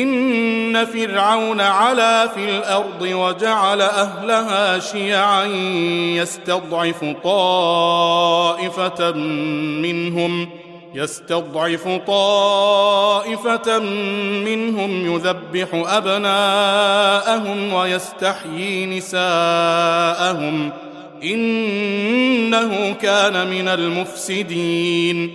إن فرعون علا في الأرض وجعل أهلها شيعا يستضعف طائفة منهم يستضعف طائفة منهم يذبح أبناءهم ويستحيي نساءهم. إنه كان من المفسدين.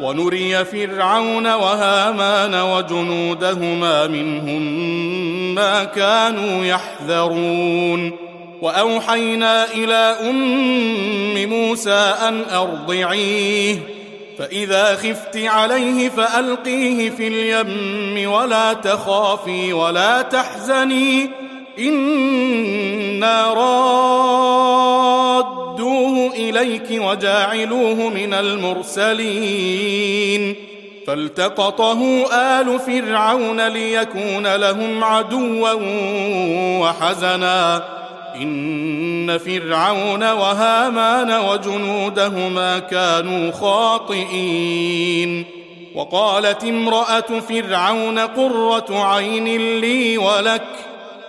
ونري فرعون وهامان وجنودهما منهم ما كانوا يحذرون. وأوحينا إلى أم موسى أن أرضعيه. فإذا خفت عليه فألقيه في اليم ولا تخافي ولا تحزني. إنا رادوه إليك وجاعلوه من المرسلين. فالتقطه آل فرعون ليكون لهم عدوا وحزنا. إن فرعون وهامان وجنودهما كانوا خاطئين. وقالت امرأة فرعون قرة عين لي ولك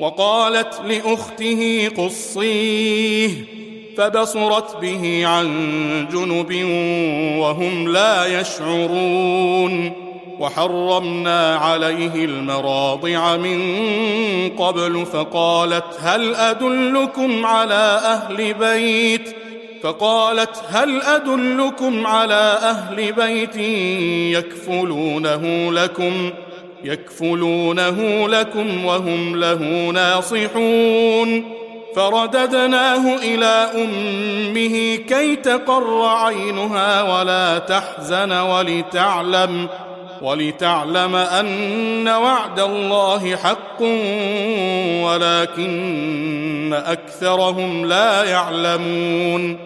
وقالت لأخته قصيه فبصرت به عن جنب وهم لا يشعرون وحرمنا عليه المراضع من قبل فقالت هل أدلكم على أهل بيت؟ فقالت هل أدلكم على أهل بيت يكفلونه لكم؟ يكفلونه لكم وهم له ناصحون. فرددناه إلى أمه كي تقر عينها ولا تحزن ولتعلم ولتعلم أن وعد الله حق ولكن أكثرهم لا يعلمون.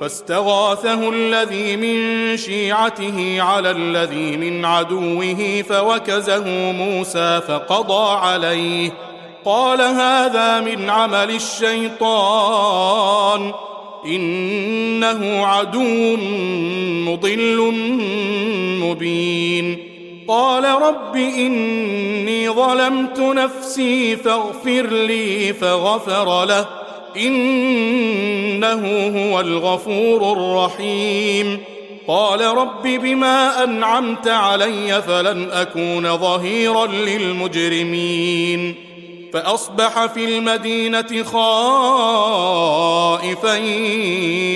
فاستغاثه الذي من شيعته على الذي من عدوه فوكزه موسى فقضى عليه. قال هذا من عمل الشيطان. إنه عدو مضل مبين. قال رب إني ظلمت نفسي فاغفر لي فغفر له. إنه هو الغفور الرحيم. قال رب بما أنعمت علي فلن أكون ظهيرا للمجرمين. فأصبح في المدينة خائفا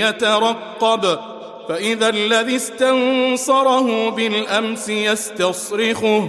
يترقب. فإذا الذي استنصره بالأمس يستصرخه.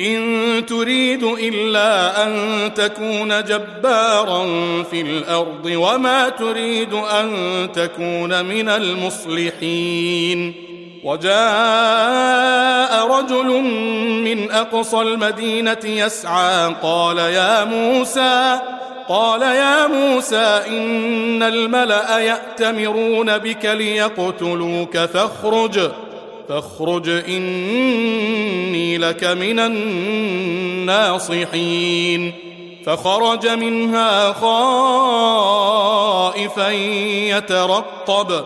إن تريد إلا أن تكون جبارا في الأرض وما تريد أن تكون من المصلحين. وجاء رجل من أقصى المدينة يسعى قال يا موسى قال يا موسى إن الملأ يأتمرون بك ليقتلوك فاخرج. فاخرج إني لك من الناصحين. فخرج منها خائفا يترقب.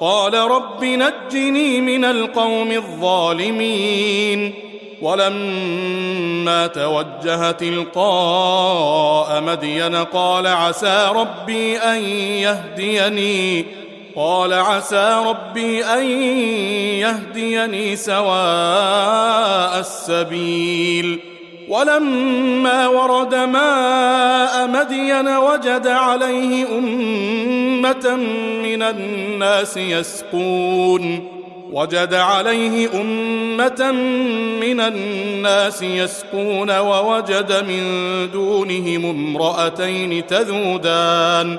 قال رب نجني من القوم الظالمين. ولما توجه تلقاء مدين قال عسى ربي أن يهديني قال عسى ربي أن يهديني سواء السبيل. ولما ورد ماء مدين وجد عليه أمة من الناس يسقون. وجد عليه أمة من الناس يسقون ووجد من دونهم امرأتين تذودان.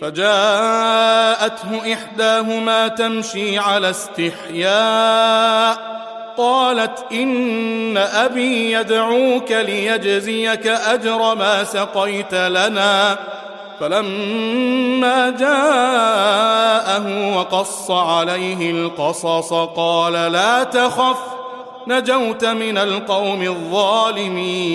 فجاءته إحداهما تمشي على استحياء قالت إن أبي يدعوك ليجزيك أجر ما سقيت لنا. فلما جاءه وقص عليه القصص قال لا تخف نجوت من القوم الظالمين.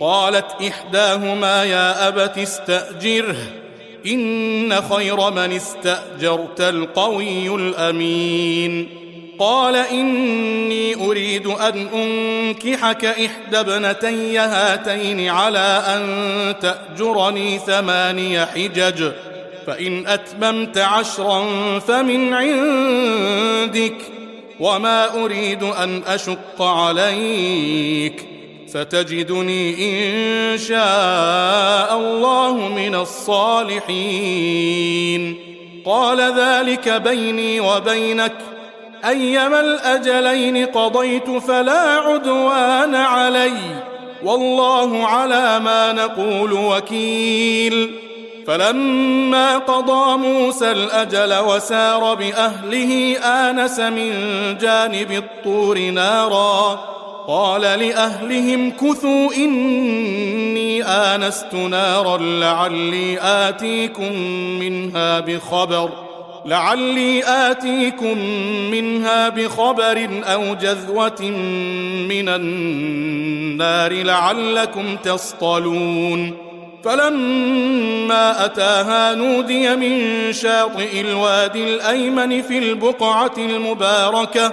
قالت إحداهما يا أبت استأجره. إن خير من استأجرت القوي الأمين. قال إني أريد أن أنكحك إحدى ابنتي هاتين على أن تأجرني ثماني حجج فإن أتممت عشرا فمن عندك وما أريد أن أشق عليك. ستجدني إن شاء الله من الصالحين. قال ذلك بيني وبينك. أيما الأجلين قضيت فلا عدوان علي. والله على ما نقول وكيل. فلما قضى موسى الأجل وسار بأهله آنس من جانب الطور نارا. قال لأهلهم كثوا إني آنست نارا لعلي آتيكم منها بخبر لعلي آتيكم منها بخبر أو جذوة من النار لعلكم تصطلون. فلما أتاها نودي من شاطئ الوادي الأيمن في البقعة المباركة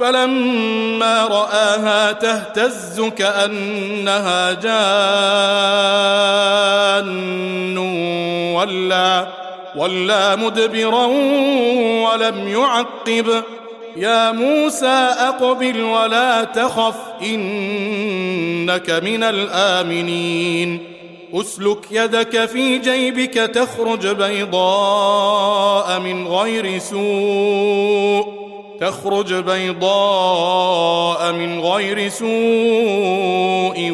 فلما رآها تهتز كأنها جان ولا ولا مدبرا ولم يعقب. يا موسى أقبل ولا تخف إنك من الآمنين. أسلك يدك في جيبك تخرج بيضاء من غير سوء. تخرج بيضاء من غير سوء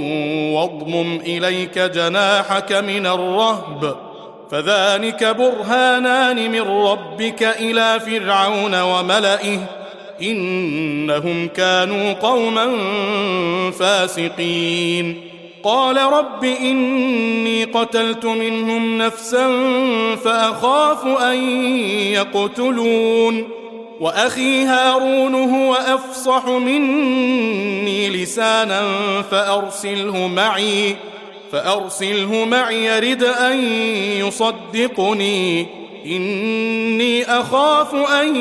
واضمم إليك جناحك من الرهب. فذلك برهانان من ربك إلى فرعون وملئه. إنهم كانوا قوما فاسقين. قال رب إني قتلت منهم نفسا فأخاف أن يقتلون. وأخي هارون هو أفصح مني لسانا فأرسله معي فأرسله معي رد أن يصدقني. إني أخاف أن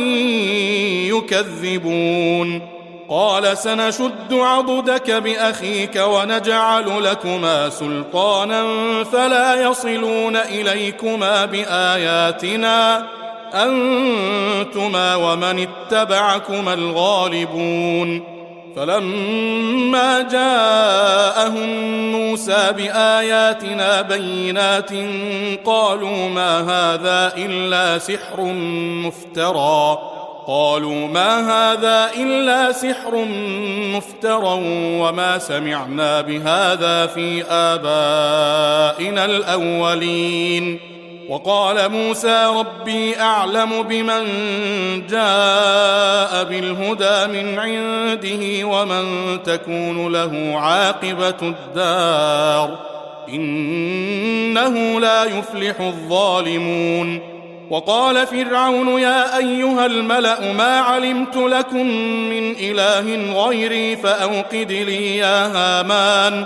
يكذبون. قال سنشد عضدك بأخيك ونجعل لكما سلطانا فلا يصلون إليكما بآياتنا. أنتما ومن اتبعكما الغالبون فلما جاءهم موسى بآياتنا بينات قالوا ما هذا إلا سحر مفترى قالوا ما هذا إلا سحر مفترى وما سمعنا بهذا في آبائنا الأولين وقال موسى ربي أعلم بمن جاء بالهدى من عنده ومن تكون له عاقبة الدار إنه لا يفلح الظالمون وقال فرعون يا أيها الملأ ما علمت لكم من إله غيري فأوقد لي يا هامان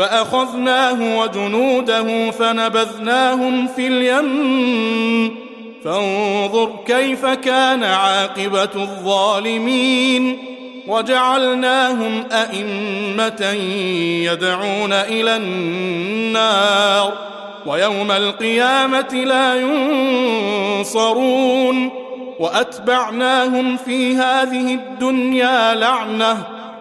فأخذناه وجنوده فنبذناهم في اليم. فانظر كيف كان عاقبة الظالمين. وجعلناهم أئمة يدعون إلى النار. ويوم القيامة لا ينصرون. وأتبعناهم في هذه الدنيا لعنة.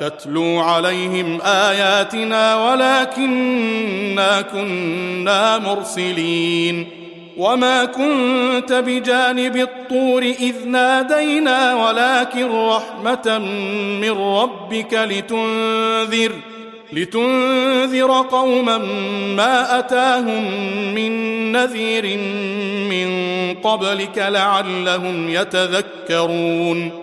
تتلو عليهم آياتنا ولكنا كنا مرسلين وما كنت بجانب الطور إذ نادينا ولكن رحمة من ربك لتنذر لتنذر قوما ما أتاهم من نذير من قبلك لعلهم يتذكرون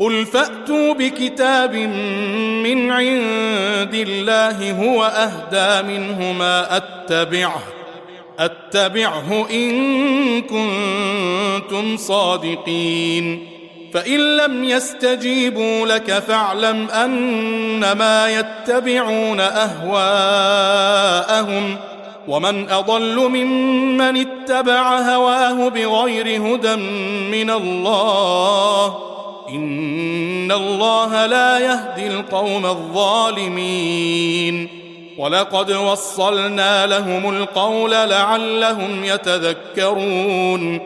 قل فاتوا بكتاب من عند الله هو اهدى منهما اتبعه اتبعه ان كنتم صادقين. فان لم يستجيبوا لك فاعلم انما يتبعون اهواءهم ومن اضل ممن اتبع هواه بغير هدى من الله ان الله لا يهدي القوم الظالمين ولقد وصلنا لهم القول لعلهم يتذكرون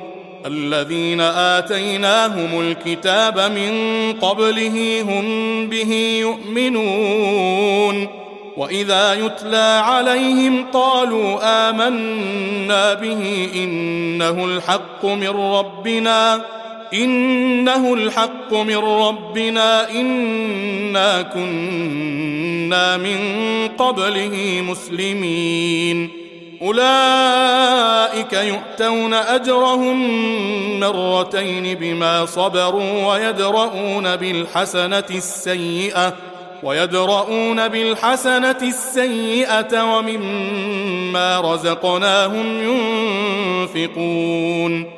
الذين اتيناهم الكتاب من قبله هم به يؤمنون واذا يتلى عليهم قالوا امنا به انه الحق من ربنا إنه الحق من ربنا إنا كنا من قبله مسلمين. أولئك يؤتون أجرهم مرتين بما صبروا ويدرؤون بالحسنة السيئة ويدرؤون بالحسنة السيئة ومما رزقناهم ينفقون.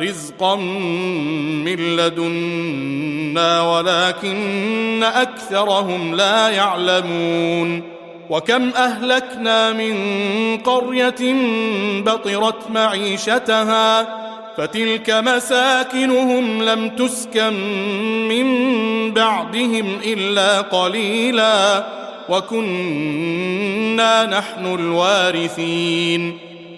رزقا من لدنا ولكن اكثرهم لا يعلمون وكم اهلكنا من قريه بطرت معيشتها فتلك مساكنهم لم تسكن من بعدهم الا قليلا وكنا نحن الوارثين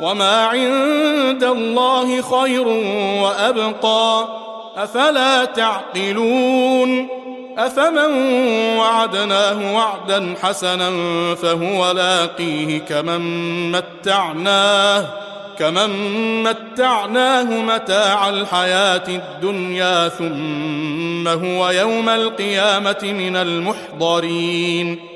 وما عند الله خير وابقى افلا تعقلون افمن وعدناه وعدا حسنا فهو لاقيه كمن متعناه كمن متعناه متاع الحياة الدنيا ثم هو يوم القيامه من المحضرين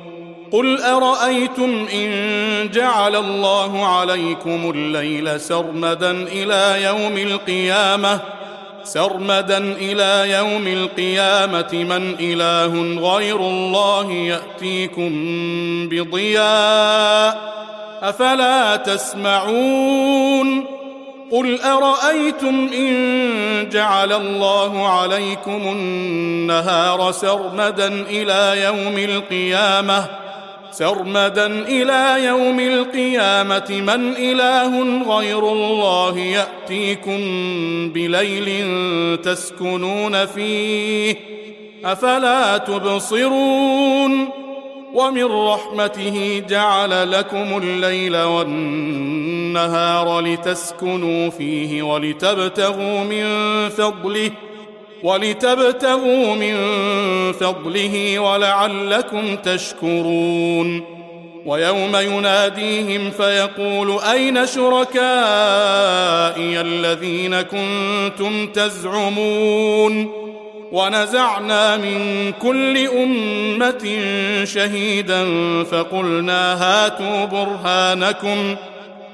قل ارايتم ان جعل الله عليكم الليل سرمدا إلى يوم القيامه؟ سرمدا إلى يوم القيامه من اله غير الله ياتيكم بضياء افلا تسمعون؟ قل ارايتم ان جعل الله عليكم النهار سرمدا إلى يوم القيامه؟ سرمدا إلى يوم القيامة من إله غير الله يأتيكم بليل تسكنون فيه أفلا تبصرون ومن رحمته جعل لكم الليل والنهار لتسكنوا فيه ولتبتغوا من فضله ولتبتغوا من فضله ولعلكم تشكرون. ويوم يناديهم فيقول أين شركائي الذين كنتم تزعمون؟ ونزعنا من كل أمة شهيدا فقلنا هاتوا برهانكم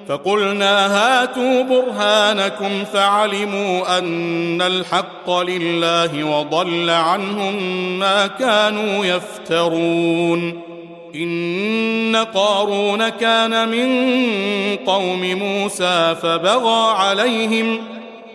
فقلنا هاتوا برهانكم فعلموا أن الحق لله وضل عنهم ما كانوا يفترون. إن قارون كان من قوم موسى فبغى عليهم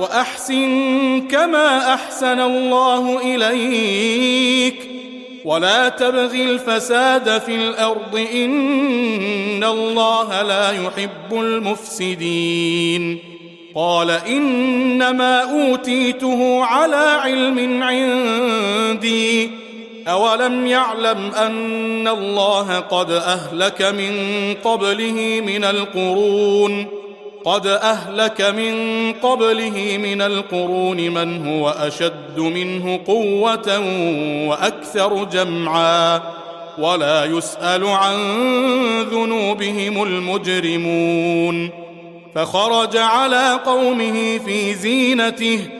وأحسن كما أحسن الله إليك. ولا تبغ الفساد في الأرض إن الله لا يحب المفسدين. قال إنما أوتيته على علم عندي. أولم يعلم أن الله قد أهلك من قبله من القرون. قد اهلك من قبله من القرون من هو اشد منه قوه وأكثر جمعا ولا يسال عن ذنوبهم المجرمون فخرج على قومه في زينته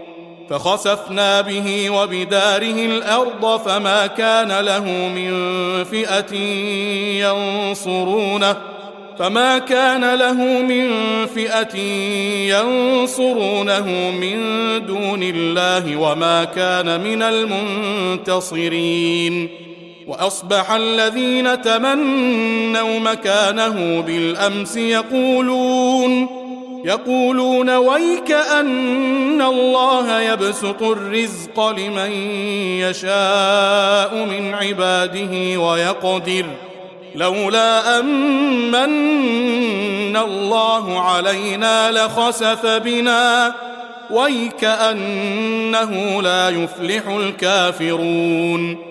فخسفنا به وبداره الأرض فما كان له من فئة ينصرونه فما كان له من فئة ينصرونه من دون الله وما كان من المنتصرين وأصبح الذين تمنوا مكانه بالأمس يقولون يقولون ويك أن الله يبسط الرزق لمن يشاء من عباده ويقدر لولا أمن الله علينا لخسف بنا ويك أنه لا يفلح الكافرون